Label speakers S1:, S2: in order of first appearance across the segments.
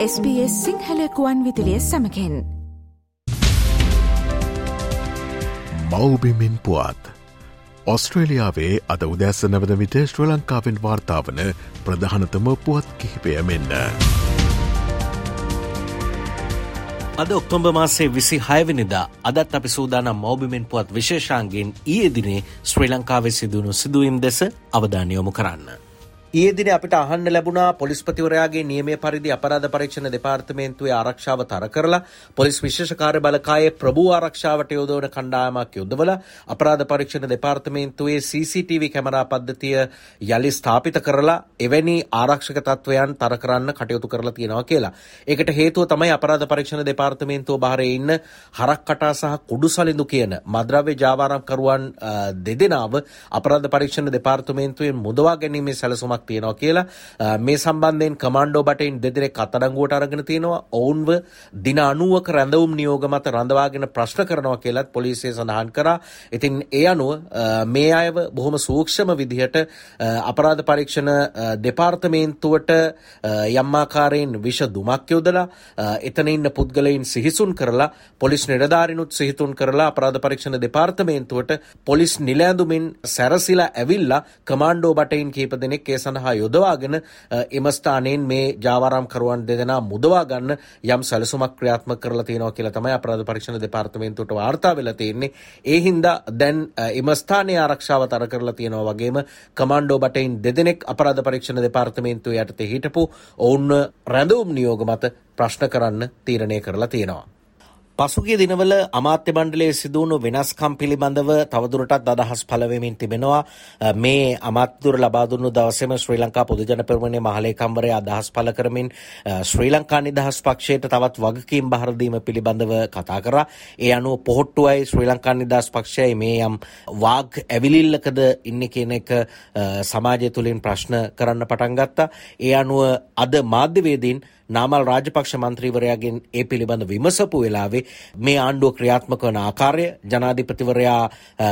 S1: SBS සිංහලකුවන් විදිලිය සමකෙන්
S2: මවබිමින් පුවත් ඔස්ට්‍රේලියාවේ අද උදැස්ස නවද විට ශ්‍ර ලංකාවෙන් වාර්තාාවන ප්‍රධානතම පුවත් කිහිපය මෙන්න.
S3: අද ඔක්තොම්බ මාසේ විසි හයවනිදා අදත් අපි සූදානම් මෞබිමෙන් පුවත් විශේෂාන්ගෙන් ඊයදිනේ ශ්‍රී ලංකාවේ සිදුවුණු සිදුවීම් දෙස අවධානයොමු කරන්න. ඊයේ දින අපිට අහන්න ලැබුණා පොලිස්පතිවරයාගේ නියමය පරිදි අපරාධ පරීක්ෂණ දෙපාර්තමේන්තුවේ ආරක්ෂාව තර කරලා පොලිස් විශේෂ කාර්ය බලකායේ ප්‍රභූ ආරක්ෂාවට යොදවන කණ්ඩායමක් යොදවලා අපරාධ පරීක්ෂණ දෙපාර්තමේන්තුවේ CCTV කැමරා පද්ධතිය යලි ස්ථාපිත කරලා එවැනි ආරක්ෂක තත්ත්වයන් තර කරන්න කටයුතු කරලා තියෙනවා කියලා. ඒකට හේතුව තමයි අපරාධ පරීක්ෂණ දෙපාර්තමේන්තුව බාරේ ඉන්න හරක් කටා සහ කුඩු සලිඳු කියන මද්‍රව්‍ය ජාවාරම්කරුවන් දෙදෙනාව අපරාධ පරීක්ෂණ දෙපාර්තමේන්තුවෙන් මුදවා ගැනීමේ සැලසුමක් සැලසුමක් තියෙනවා කියලා මේ සම්බන්ධයෙන් කමාන්ඩෝ බටයින් දෙදෙනෙක් අත්අඩංගුවට අරගෙන තියෙනවා ඔවුන්ව දින 90ක රැඳවුම් නියෝග මත රඳවාගෙන ප්‍රශ්න කරනවා කියලත් පොලිසිය සඳහන් කරා. ඉතින් ඒ අනුව මේ අයව බොහොම සූක්ෂම විදිහට අපරාධ පරීක්ෂණ දෙපාර්තමේන්තුවට යම් ආකාරයෙන් විෂ දුමක් යොදලා එතන ඉන්න පුද්ගලයින් සිහිසුන් කරලා පොලිස් නිලධාරිනුත් සිහිතුන් කරලා අපරාධ පරීක්ෂණ දෙපාර්තමේන්තුවට පොලිස් නිලැඳුමින් සැරසිලා ඇවිල්ලා කමාන්ඩෝ බටයින් කීප දෙනෙක් ඒ සඳහා යොදවාගෙන එම ස්ථානයෙන් මේ ජාවාරම්කරුවන් දෙදෙනා මුදවා ගන්න යම් සැලසුමක් ක්‍රියාත්මක කරලා තියෙනවා කියලා තමයි අපරාධ පරීක්ෂණ දෙපාර්තමේන්තුවට වාර්තා වෙලා තියෙන්නේ. ඒ හින්දා දැන් එම ස්ථානයේ ආරක්ෂාව තර කරලා තියෙනවා වගේම කමාන්ඩෝ බටයින් දෙදෙනෙක් අපරාධ පරීක්ෂණ දෙපාර්තමේන්තුව යටතේ හිටපු ඔවුන් රැඳවුම් නියෝග මත ප්‍රශ්න කරන්න තීරණය කරලා තියෙනවා. පසුගිය දිනවල අමාත්‍ය මණ්ඩලයේ සිදුවුණු වෙනස්කම් පිළිබඳව තවදුරටත් අදහස් පළවෙමින් තිබෙනවා මේ අමාත්‍යදුර ලබා දුන්නු දවසේම ශ්‍රී ලංකා පොදුජන පෙරමුණේ මහලේකම්වරයා අදහස් පළ කරමින් ශ්‍රී ලංකා නිදහස් පක්ෂයට තවත් වගකීම් බහර දීම පිළිබඳව කතා කරා. ඒ අනුව පොහොට්ටුවයි ශ්‍රී ලංකා නිදහස් පක්ෂයයි මේ යම් වාග් ඇවිලිල්ලකද ඉන්නේ කියන එක සමාජය තුලින් ප්‍රශ්න කරන්න පටන් ගත්තා. ඒ අනුව අද මාධ්‍යවේදීන් නාමල් රාජපක්ෂ මන්ත්‍රීවරයාගෙන් ඒ පිළිබඳ විමසපු වෙලාවේ මේ ආණ්ඩුව ක්‍රියාත්මක වන ආකාරය ජනාධිපතිවරයා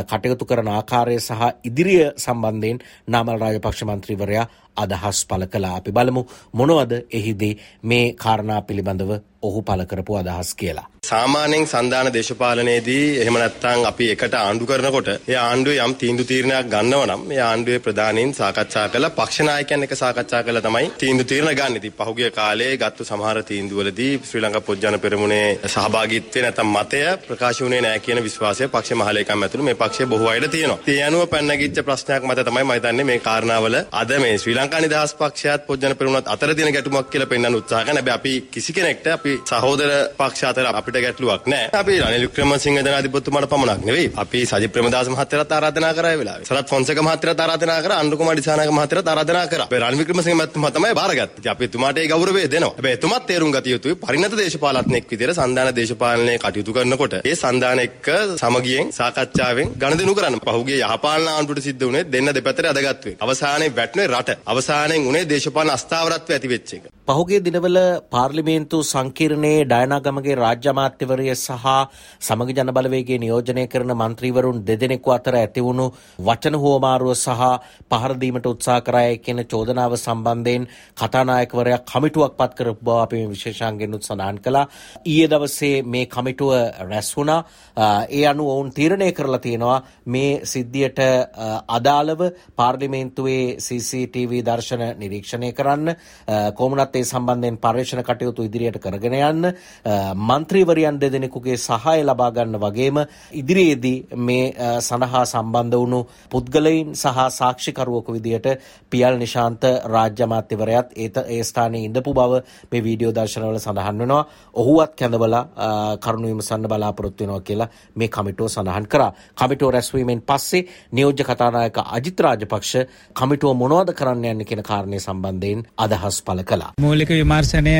S3: කටයුතු කරන ආකාරය සහ ඉදිරිය සම්බන්ධයෙන් නාමල් රාජපක්ෂ මන්ත්‍රීවරයා අදහස් පළ කලා අපි බලමු මොනවද එහිදී මේ කාරණා පිළිබඳව ඔහු පළ කරපු අදහස් කියලා.
S4: සාමාන්‍යයෙන් සන්දාන දේශපාලනයේදී එහෙම නැත්නම් අපි එකට ආණ්ඩු කරනකොට ඒ ආණ්ඩුවේ යම් තීන්දුව තීරණයක් ගන්නව නම් ඒ ආණ්ඩුවේ ප්‍රධානීන් සාකච්ඡා කරලා පක්ෂ නායකයන් එක්ක සාකච්ඡා කරලා තමයි තීන්දුව තීරණ ගන්න. ඉතින් පහුගිය කාලේ ගත්තු සමහර තීන්දුවවලදී ශ්‍රී ලංකා පොත්ජන පෙරමුණේ සහභාගීත්වය නැත්නම් මතය ප්‍රකාශ වුණේ නැහැ කියන විශ්වාසය පක්ෂ මහලේකම් ඇතුළු මේ පක්ෂයේ බොහෝ අයට තියෙනවා. ඒ අනුව පැනනගිච්ච ප්‍රශ්නයක් මත තමයි මම හිතන්නේ මේ කාරණාවල අද මේ ශ්‍රී ලංකා නිදහස් පක්ෂයත් පොත්ජන පෙරමුණත් අතර තියෙන ගැටුමක් කියලා පෙන්වන්න උත්සාහ කරන හැබැයි අපි කිසි කෙනෙක්ට අපි සහෝදර පක්ෂ අතර අපිට ගැටලුවක් නැහැ. අපි රනිල් වික්‍රමසිංහ ජනාධිපතිතුමාට පමණක් නෙවෙයි. අපි සජිත් ප්‍රේමදාස මහත්තයාට ආරාධනා කරා ඒ වෙලාවේ. සරත් ෆොන්සේක මහත්තයාට ආරාධනා කරා. අනුර කුමාර දිසානායක මහත්තයාට ආරාධනා කරා. අපි රනිල් වික්‍රමසිංහ මහත්මයා තමයි බාරගත්තේ. ඉතින් අපි එතුමාට ඒ ගෞරවය දෙනවා. හැබැයි එතුමත් තේරුම් ගත යුතුයි පරිණත දේශපාලඥයෙක් විදිහට සන්දාන දේශපාලනයේ කටයුතු කරනකොට ඒ සන්දාන එක්ක සමගියෙන් සාකච්ඡාවෙන් ගනුදෙනු කරන්න. පහුගිය යහපාලන ආණ්ඩුවට සිද්ධ වුණේ දෙන්න දෙපැත්තට අදගත්තු එක. අවසානයේ වැටුනේ රට. අවසානයෙන් උනේ දේශපාලන අස්ථාවරත්වය ඇති වෙච්ච එක.
S3: පහුගිය දිනවල පාර්ලිමේන්තු සංකීර්ණයේ ඩයනාගමගේ රාජ්‍ය අමාත්‍යවරය සහ සමග ජන බලවේගේ නියෝජනය කරන මන්ත්‍රීවරුන් දෙදෙනෙකු අතර ඇතිවුණු වචන හුවමාරුව සහ පහරදීමට උත්සා කරයි කියන චෝදනාව සම්බන්ධයෙන් කතානායකවරයා කමිටුවක් පත් කරපු බව අපි මේ විශේෂාංගෙනුත් සඳහන් කළා. ඊයේ දවසේ මේ කමිටුව රැස් වුණා. ඒ අනුව ඔවුන් තීරණය කරලා තියෙනවා මේ සිද්ධියට අදාළව පාර්ලිමේන්තුවේ CCTV දර්ශන නිරීක්ෂණය කරන්න කොමුණත් ඒ සම්බන්ධයෙන් පර්යේෂණ කටයුතු ඉදිරියට කරගෙන යන්න මන්ත්‍රීවරයන් දෙදෙනෙකුගේ සහය ලබා ගන්න වගේම ඉදිරියේදී මේ සඳහා සම්බන්ධ වුණු පුද්ගලයින් සහ සාක්ෂිකරුවක විදියට පියල් නිශාන්ත රාජ්‍ය අමාත්‍යවරයාත් ඒත ඒ ස්ථානයේ ඉඳපු බව මේ වීඩියෝ දර්ශනවල සඳහන් වෙනවා. ඔහුවත් කැඳවලා කරුණු විමසන්න බලාපොරොත්තු වෙනවා කියලා මේ කමිටුව සඳහන් කරා. කමිටුව රැස්වීමෙන් පස්සේ නියෝජ්‍ය කතානායක අජිත් රාජපක්ෂ කමිටුව මොනවද කරන්න යන්නේ කියන කාරණය සම්බන්ධයෙන් අදහස් පළ කළා.
S5: මූලික විමර්ශනය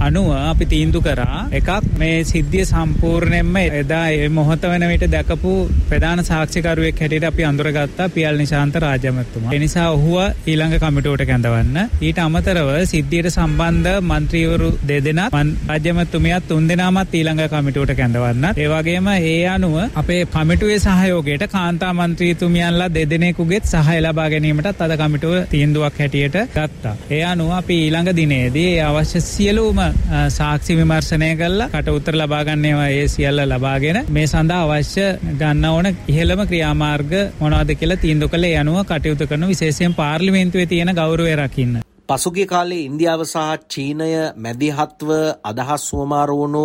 S5: අනුව අපි තීන්දු කරා එකක් මේ සිද්ධිය සම්පූර්ණයෙන්ම එදා ඒ මොහොත වෙන විට දැකපු ප්‍රධාන සාක්ෂිකරුවෙක් හැටියට අපි අඳුරගත්තා පියල් නිශාන්ත රාජමතුමා. ඒ නිසා ඔහුව ඊළඟ කමිටුවට කැඳවන්න. ඊට අමතරව සිද්ධියට සම්බන්ධ മന്ത്രിවරු දෙදෙනා රාජමතුමියත් තුන්දෙනාමත් ඊළඟ කමිටුවට කැඳවන්න. ඒ වගේම ඒ අනුව අපේ කමිටුවේ සහයෝගයට කාන්තා മന്ത്രിතුමියන්ලා දෙදෙනෙකුගේත් සහාය ලබා ගැනීමටත් අද කමිටුව තීන්දුවක් හැටියට ගත්තා. ඒ අනුව අපි ඊළඟ දිනේ විමර්ශනයේදී අවශ්‍ය සියලුම සාක්ෂි විමර්ශනය කල්ලා කට උත්තර ලබාගන්නේවා ඒ සියල්ල ලබාගෙන මේ සඳහා අවශ්‍ය ගන්න ඕන ඉහළම ක්‍රියාමාර්ග මොනවද කියලා තීන්දුව කළ යනුව කටයුතු කරන විශේෂයෙන් පාර්ලිමේන්තුවේ තියෙන ගෞරවය රකින්න.
S3: පසුගිය කාලේ ඉන්දියාව සහ චීනය මැදිහත්ව අදහස් සුවමාරුවුණු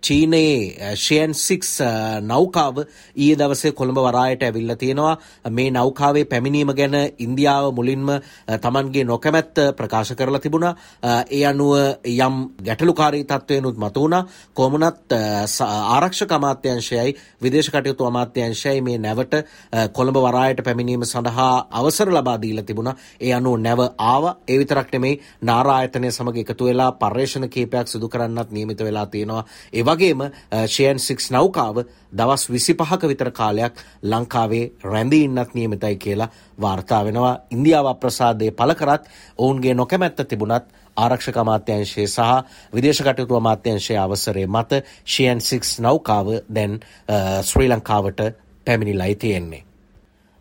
S3: චීනයේ ෂයන් සික්ස් නෞකාව ඊය දවසේ කොළඹ වරායට ඇවිල්ල තියෙනවා. මේ නෞකාවේ පැමිණීම ගැන ඉන්දියාව මුලින්ම තමන්ගේ නොකැමැත්ත ප්‍රකාශ කරලා තිබුණා. ඒ අනුව යම් ගැටලුකාරී තත්ත්වයනුත් මතුවුණා. කොමනත් ආරක්ෂක අමාත්‍යංශයයි විදේශ කටයුතු අමාත්‍යංශයයි මේ නැවට කොළඹ වරායට පැමිණීම සඳහා අවසර ලබා දීලා තිබුණා. ඒ අනුව නැව ආව. ඒ විතරක් නෙමෙයි නාරායතනය සමග එකතු වෙලා පර්යේෂණ කීපයක් සිදු කරන්නත් නියමිත වෙලා තියෙනවා. ඒ වගේම ෂයන් 6 නෞකාව දවස් 25ක විතර කාලයක් ලංකාවේ රැඳී ඉන්නත් නියමිතයි කියලා වාර්තා වෙනවා. ඉන්දියාව අප්‍රසාදයේ පළ කරත් ඔවුන්ගේ නොකැමැත්ත තිබුණත් ආරක්ෂක අමාත්‍යංශය සහ විදේශ කටයුතු අමාත්‍යංශයේ අවසරය මත ෂයන් 6 නෞකාව දැන් ශ්‍රී ලංකාවට පැමිණිලයි තියෙන්නේ.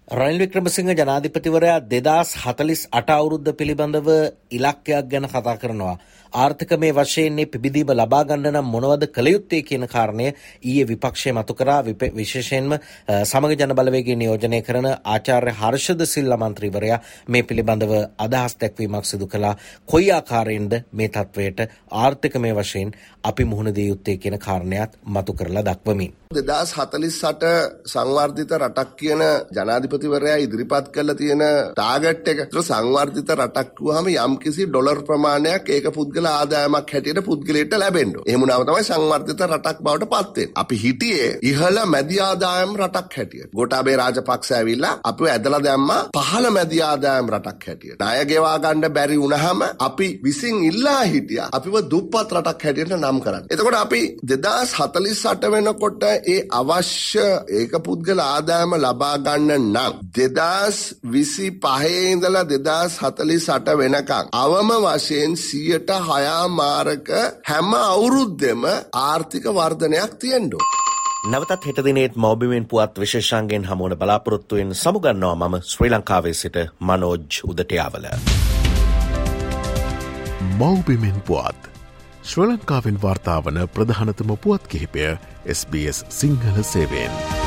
S3: රනිල් වික්‍රමසිංහ ජනාධිපතිවරයා දෙදස් හතලිස් අට අවුරුද්ධ පිළිබඳව ඉලක්කයක් ගැන කතා කරනවා. ආර්ථික මේ වශයෙන්නේ පිබිදීම ලබාගන්න නම් මොනවද කළයුත්තේ කියන කාරණය ඊයේ විපක්ෂය මතු කරා විශේෂයෙන්ම සමග ජන බලවේගේ නියෝජනය කරන ආචාර්ය හර්ෂද සිල්ල මන්ත්‍රීවරයා මේ පිළිබඳව අදහස් දැක්වීමක් සිදු කළා කොයි ආකාරයෙන්ද මේ තත්ත්වයට ආර්ථික මේ වශයෙන් අපි මුහුණ දිය යුත්තේ කියන කාරණයක් මතු කරලා දක්වමින්.
S6: දෙදස් හතලිස් සට සංවර්ධිත රටක් කියන ජනාධිපතිවරයා ඉදිරිපත් කළ තියෙන ටාගට් එක සංවර්ධිත රටක් වුවහම යම්කිසි ඩොලර් ප්‍රමාණයක් ඒක පුද්ගල ආදායමක් හැටියට පුද්ගලයට ලැබෙන්න. එහෙම වුණාම තමයි සංවර්ධිත රටක් බවට පත් වෙන්නේ. අපි හිටියේ ඉහළ මැදි ආදායම් රටක් හැටියට. ගෝඨාභය රාජපක්ෂ ඇවිල්ලා අපිව ඇදලා දැම්මා පහළ මැදි ආදායම් රටක් හැටියට. ණය ගෙවා ගන්න බැරි වුණාම අපි විසින් ඉල්ලා හිටියා අපිව දුප්පත් රටක් හැටියට නම් කරන්න. එතකොට අපි 2048 වෙනකොට ඒ අවශ්‍ය ඒක පුද්ගල ආදායම ලබා ගන්න නම් 2025 ඉඳලා 2048 වෙනකන් අවම වශයෙන් 100ට හයා මාරක හැම අවුරුද්දෙම ආර්ථික වර්ධනයක් තියෙන්ඩෝ.
S3: නැවතත් හෙටදිනේත් මෞබිමෙන් පුවත් විශේෂන්ගෙන් හමුවන බලාපොරොත්තුවෙන් සමුගන්නවා මම ශ්‍රී ලංකාවේ සිට මනෝජ් උදටයාවල.
S2: මෞබිමෙන් පුවත්. ශ්‍ර ලංකාවෙන් වාර්තාාවන ප්‍රධානතම පුවත් කිහිපය SBS සිංහල සේවෙන්.